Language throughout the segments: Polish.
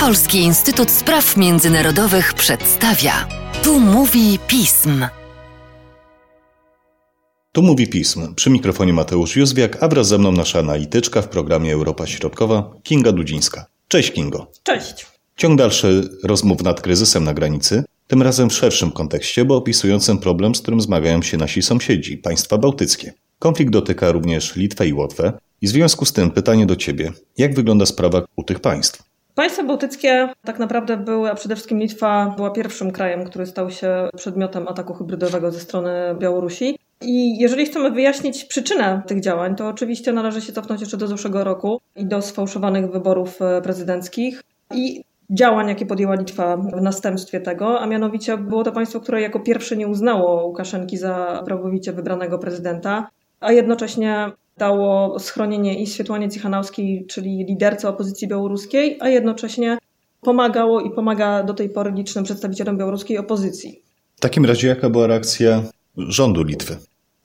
Polski Instytut Spraw Międzynarodowych przedstawia. Tu mówi pism. Tu mówi pism. Przy mikrofonie Mateusz Józwiak, a wraz ze mną nasza analityczka w programie Europa Środkowa, Kinga Dudzińska. Cześć Kingo. Cześć. Ciąg dalszy rozmów nad kryzysem na granicy, tym razem w szerszym kontekście, bo opisującym problem, z którym zmagają się nasi sąsiedzi, państwa bałtyckie. Konflikt dotyka również Litwę i Łotwę i w związku z tym pytanie do Ciebie. Jak wygląda sprawa u tych państw? Państwa bałtyckie tak naprawdę były, a przede wszystkim Litwa była pierwszym krajem, który stał się przedmiotem ataku hybrydowego ze strony Białorusi. I jeżeli chcemy wyjaśnić przyczynę tych działań, to oczywiście należy się cofnąć jeszcze do zeszłego roku i do sfałszowanych wyborów e, prezydenckich i działań, jakie podjęła Litwa w następstwie tego, a mianowicie było to państwo, które jako pierwsze nie uznało Łukaszenki za prawowicie wybranego prezydenta, a jednocześnie dało schronienie i Świetłanie Cichanowskiej, czyli liderce opozycji białoruskiej, a jednocześnie pomagało i pomaga do tej pory licznym przedstawicielom białoruskiej opozycji. W takim razie jaka była reakcja rządu Litwy?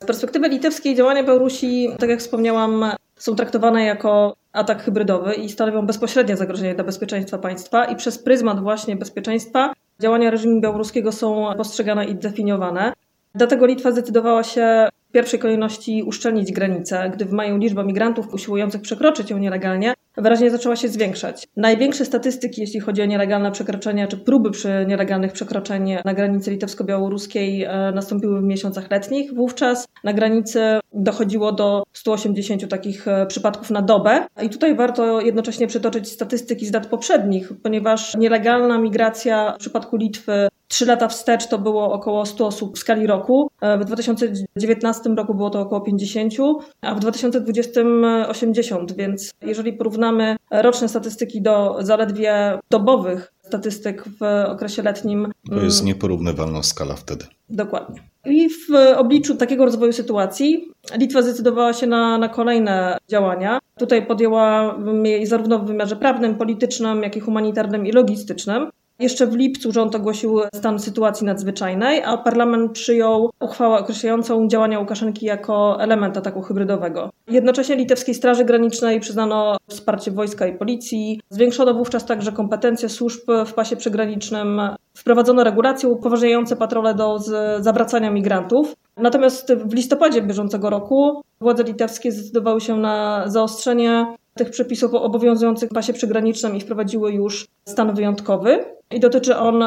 Z perspektywy litewskiej działania Białorusi, tak jak wspomniałam, są traktowane jako atak hybrydowy i stanowią bezpośrednie zagrożenie dla bezpieczeństwa państwa i przez pryzmat właśnie bezpieczeństwa działania reżimu białoruskiego są postrzegane i definiowane. Dlatego Litwa zdecydowała się w pierwszej kolejności uszczelnić granice, gdy w maju liczba migrantów usiłujących przekroczyć ją nielegalnie wyraźnie zaczęła się zwiększać. Największe statystyki, jeśli chodzi o nielegalne przekroczenia, czy próby przy nielegalnych przekroczeń na granicy litewsko-białoruskiej e, nastąpiły w miesiącach letnich. Wówczas na granicy dochodziło do 180 takich e, przypadków na dobę. I tutaj warto jednocześnie przytoczyć statystyki z lat poprzednich, ponieważ nielegalna migracja w przypadku Litwy Trzy lata wstecz to było około 100 osób w skali roku. E, w 2019 roku było to około 50, a w 2020 80, więc jeżeli porównamy roczne statystyki do zaledwie dobowych statystyk w okresie letnim. To jest mm, nieporównywalna skala wtedy. Dokładnie. I w obliczu takiego rozwoju sytuacji Litwa zdecydowała się na, na kolejne działania. Tutaj podjęła je zarówno w wymiarze prawnym, politycznym, jak i humanitarnym i logistycznym. Jeszcze w lipcu rząd ogłosił stan sytuacji nadzwyczajnej, a parlament przyjął uchwałę określającą działania Łukaszenki jako element ataku hybrydowego. Jednocześnie litewskiej Straży Granicznej przyznano wsparcie wojska i policji, zwiększono wówczas także kompetencje służb w pasie przygranicznym, wprowadzono regulacje upoważniające patrole do zawracania migrantów. Natomiast w listopadzie bieżącego roku władze litewskie zdecydowały się na zaostrzenie tych przepisów obowiązujących w pasie przygranicznym i wprowadziły już stan wyjątkowy. I dotyczy on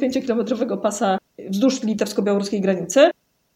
5-kilometrowego pasa wzdłuż litewsko-białoruskiej granicy.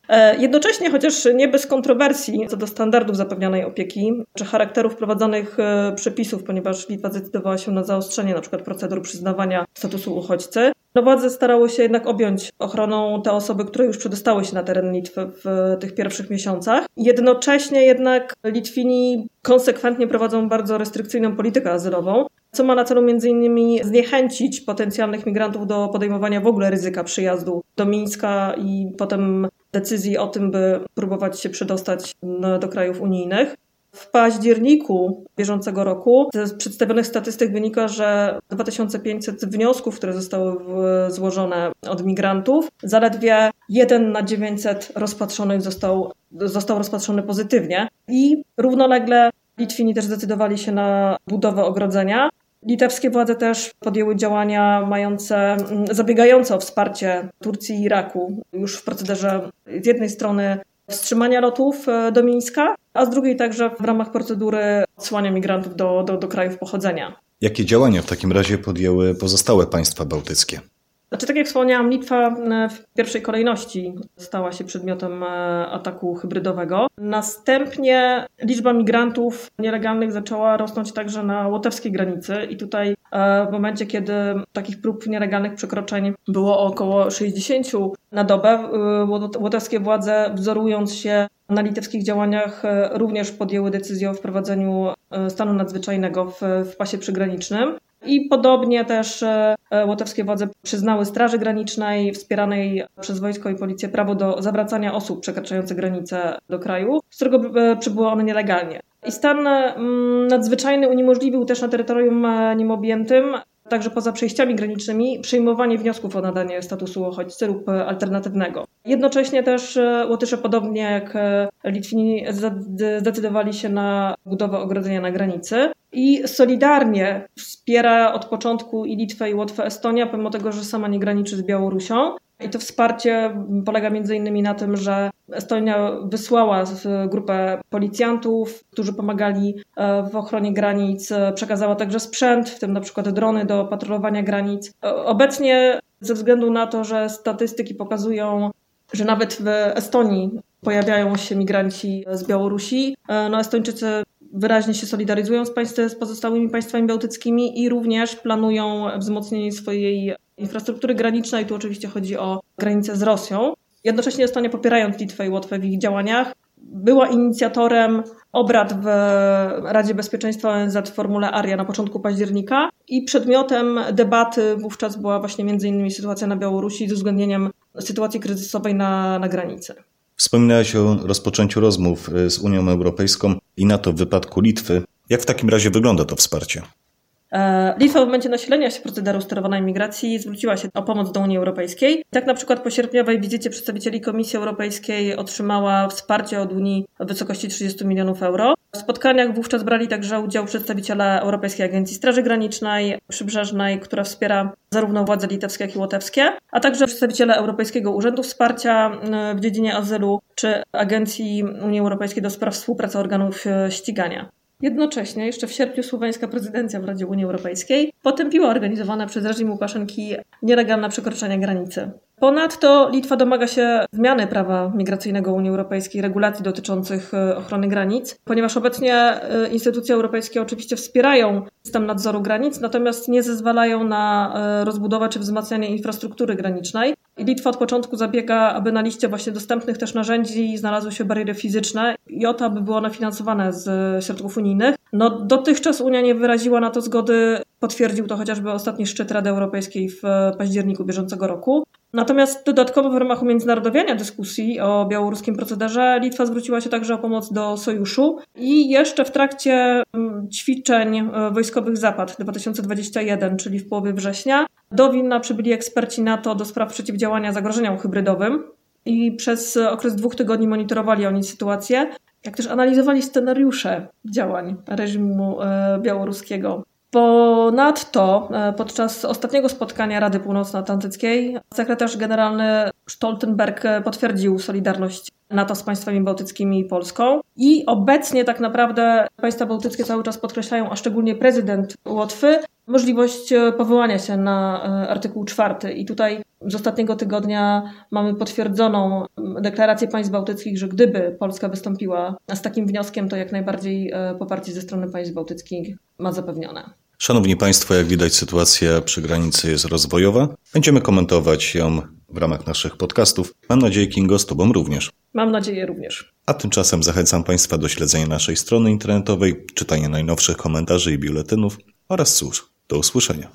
E, jednocześnie, chociaż nie bez kontrowersji co do standardów zapewnianej opieki czy charakteru wprowadzonych e, przepisów, ponieważ Litwa zdecydowała się na zaostrzenie np. procedur przyznawania statusu uchodźcy, no władze starały się jednak objąć ochroną te osoby, które już przedostały się na teren Litwy w tych pierwszych miesiącach. Jednocześnie jednak Litwini konsekwentnie prowadzą bardzo restrykcyjną politykę azylową, co ma na celu m.in. zniechęcić potencjalnych migrantów do podejmowania w ogóle ryzyka przyjazdu do Mińska i potem decyzji o tym, by próbować się przedostać do krajów unijnych. W październiku bieżącego roku z przedstawionych statystyk wynika, że 2500 wniosków, które zostały złożone od migrantów, zaledwie 1 na 900 rozpatrzonych został, został rozpatrzony pozytywnie i równolegle Litwini też zdecydowali się na budowę ogrodzenia. Litewskie władze też podjęły działania mające, mm, zabiegające o wsparcie Turcji i Iraku już w procederze z jednej strony wstrzymania lotów e, do Mińska, a z drugiej także w ramach procedury odsłania migrantów do, do, do krajów pochodzenia. Jakie działania w takim razie podjęły pozostałe państwa bałtyckie? Znaczy, tak jak wspomniałam, Litwa e, w pierwszej kolejności stała się przedmiotem e, ataku hybrydowego. Następnie liczba migrantów nielegalnych zaczęła rosnąć także na łotewskiej granicy i tutaj e, w momencie, kiedy takich prób nielegalnych przekroczeń było około 60 na dobę, łotewskie władze wzorując się na litewskich działaniach również podjęły decyzję o wprowadzeniu stanu nadzwyczajnego w, w pasie przygranicznym. I podobnie też e, łotewskie władze przyznały Straży Granicznej wspieranej przez wojsko i policję prawo do zawracania osób przekraczających granice do kraju, z którego e, przybyły one nielegalnie. I stan mm, nadzwyczajny uniemożliwił też na terytorium e, nim objętym także poza przejściami granicznymi, przyjmowanie wniosków o nadanie statusu uchodźcy lub alternatywnego. Jednocześnie też Łotysze, podobnie jak Litwini, zdecydowali się na budowę ogrodzenia na granicy. I solidarnie wspiera od początku i Litwę, i Łotwę, Estonia, pomimo tego, że sama nie graniczy z Białorusią. I to wsparcie polega między innymi na tym, że Estonia wysłała grupę policjantów, którzy pomagali e, w ochronie granic, przekazała także sprzęt, w tym na przykład drony do patrolowania granic. E, obecnie ze względu na to, że statystyki pokazują, że nawet w Estonii pojawiają się migranci z Białorusi, e, no Estończycy wyraźnie się solidaryzują z, państw, z pozostałymi państwami bałtyckimi i również planują wzmocnienie swojej infrastruktury granicznej. Tu oczywiście chodzi o granicę z Rosją. Jednocześnie Estonia popierając Litwę i Łotwę w ich działaniach, była inicjatorem obrad w Radzie Bezpieczeństwa ONZ w formule ARIA na początku października i przedmiotem debaty wówczas była właśnie między innymi sytuacja na Białorusi z uwzględnieniem sytuacji kryzysowej na, na granicy. Wspominałeś o rozpoczęciu rozmów z Unią Europejską i NATO w wypadku Litwy. Jak w takim razie wygląda to wsparcie? E, Litwa w momencie nasilenia się procederu sterowanej migracji zwróciła się o pomoc do Unii Europejskiej. Tak na przykład po sierpniowej wizycie przedstawicieli Komisji Europejskiej otrzymała wsparcie od Unii w wysokości 30 milionów euro. W spotkaniach wówczas brali także udział przedstawiciele Europejskiej Agencji Straży Granicznej, Przybrzeżnej, która wspiera zarówno władze litewskie, jak i łotewskie, a także przedstawiciele Europejskiego Urzędu Wsparcia e, w dziedzinie azylu czy Agencji Unii Europejskiej do spraw współpracy organów e, ścigania. Jednocześnie jeszcze w sierpniu słoweńska prezydencja w Radzie Unii Europejskiej potępiła organizowane przez reżim Łukaszenki nielegalne przekroczenia granicy. Ponadto Litwa domaga się zmiany prawa migracyjnego Unii Europejskiej, regulacji dotyczących e, ochrony granic, ponieważ obecnie e, instytucje europejskie oczywiście wspierają system nadzoru granic, natomiast nie zezwalają na e, rozbudowę czy wzmacnianie infrastruktury granicznej. Litwa od początku zabiega, aby na liście właśnie dostępnych też narzędzi znalazły się bariery fizyczne i o to, aby było one finansowane z środków unijnych. No, dotychczas Unia nie wyraziła na to zgody, potwierdził to chociażby ostatni szczyt Rady Europejskiej w październiku bieżącego roku. Natomiast dodatkowo w ramach umiędzynarodowienia dyskusji o białoruskim procederze Litwa zwróciła się także o pomoc do sojuszu i jeszcze w trakcie mm, ćwiczeń e, wojskowych Zapad 2021, czyli w połowie września, do Wilna przybyli eksperci NATO do spraw przeciwdziałania zagrożeniom hybrydowym i przez okres dwóch tygodni monitorowali oni sytuację, jak też analizowali scenariusze działań reżimu e, białoruskiego. Ponadto e, podczas ostatniego spotkania Rady Północnoatlantyckiej sekretarz generalny Stoltenberg e, potwierdził solidarność NATO z państwami bałtyckimi i Polską. I obecnie tak naprawdę państwa bałtyckie cały czas podkreślają, a szczególnie prezydent Łotwy, możliwość e, powołania się na artykuł czwarty. I tutaj z ostatniego tygodnia mamy potwierdzoną deklarację państw bałtyckich, że gdyby Polska wystąpiła z takim wnioskiem, to jak najbardziej poparcie ze strony państw bałtyckich ma zapewnione. Szanowni Państwo, jak widać, sytuacja przy granicy jest rozwojowa. Będziemy komentować ją w ramach naszych podcastów. Mam nadzieję, Kingo, z Tobą również. Mam nadzieję również. A tymczasem zachęcam Państwa do śledzenia naszej strony internetowej, czytania najnowszych komentarzy i biuletynów oraz cóż, do usłyszenia.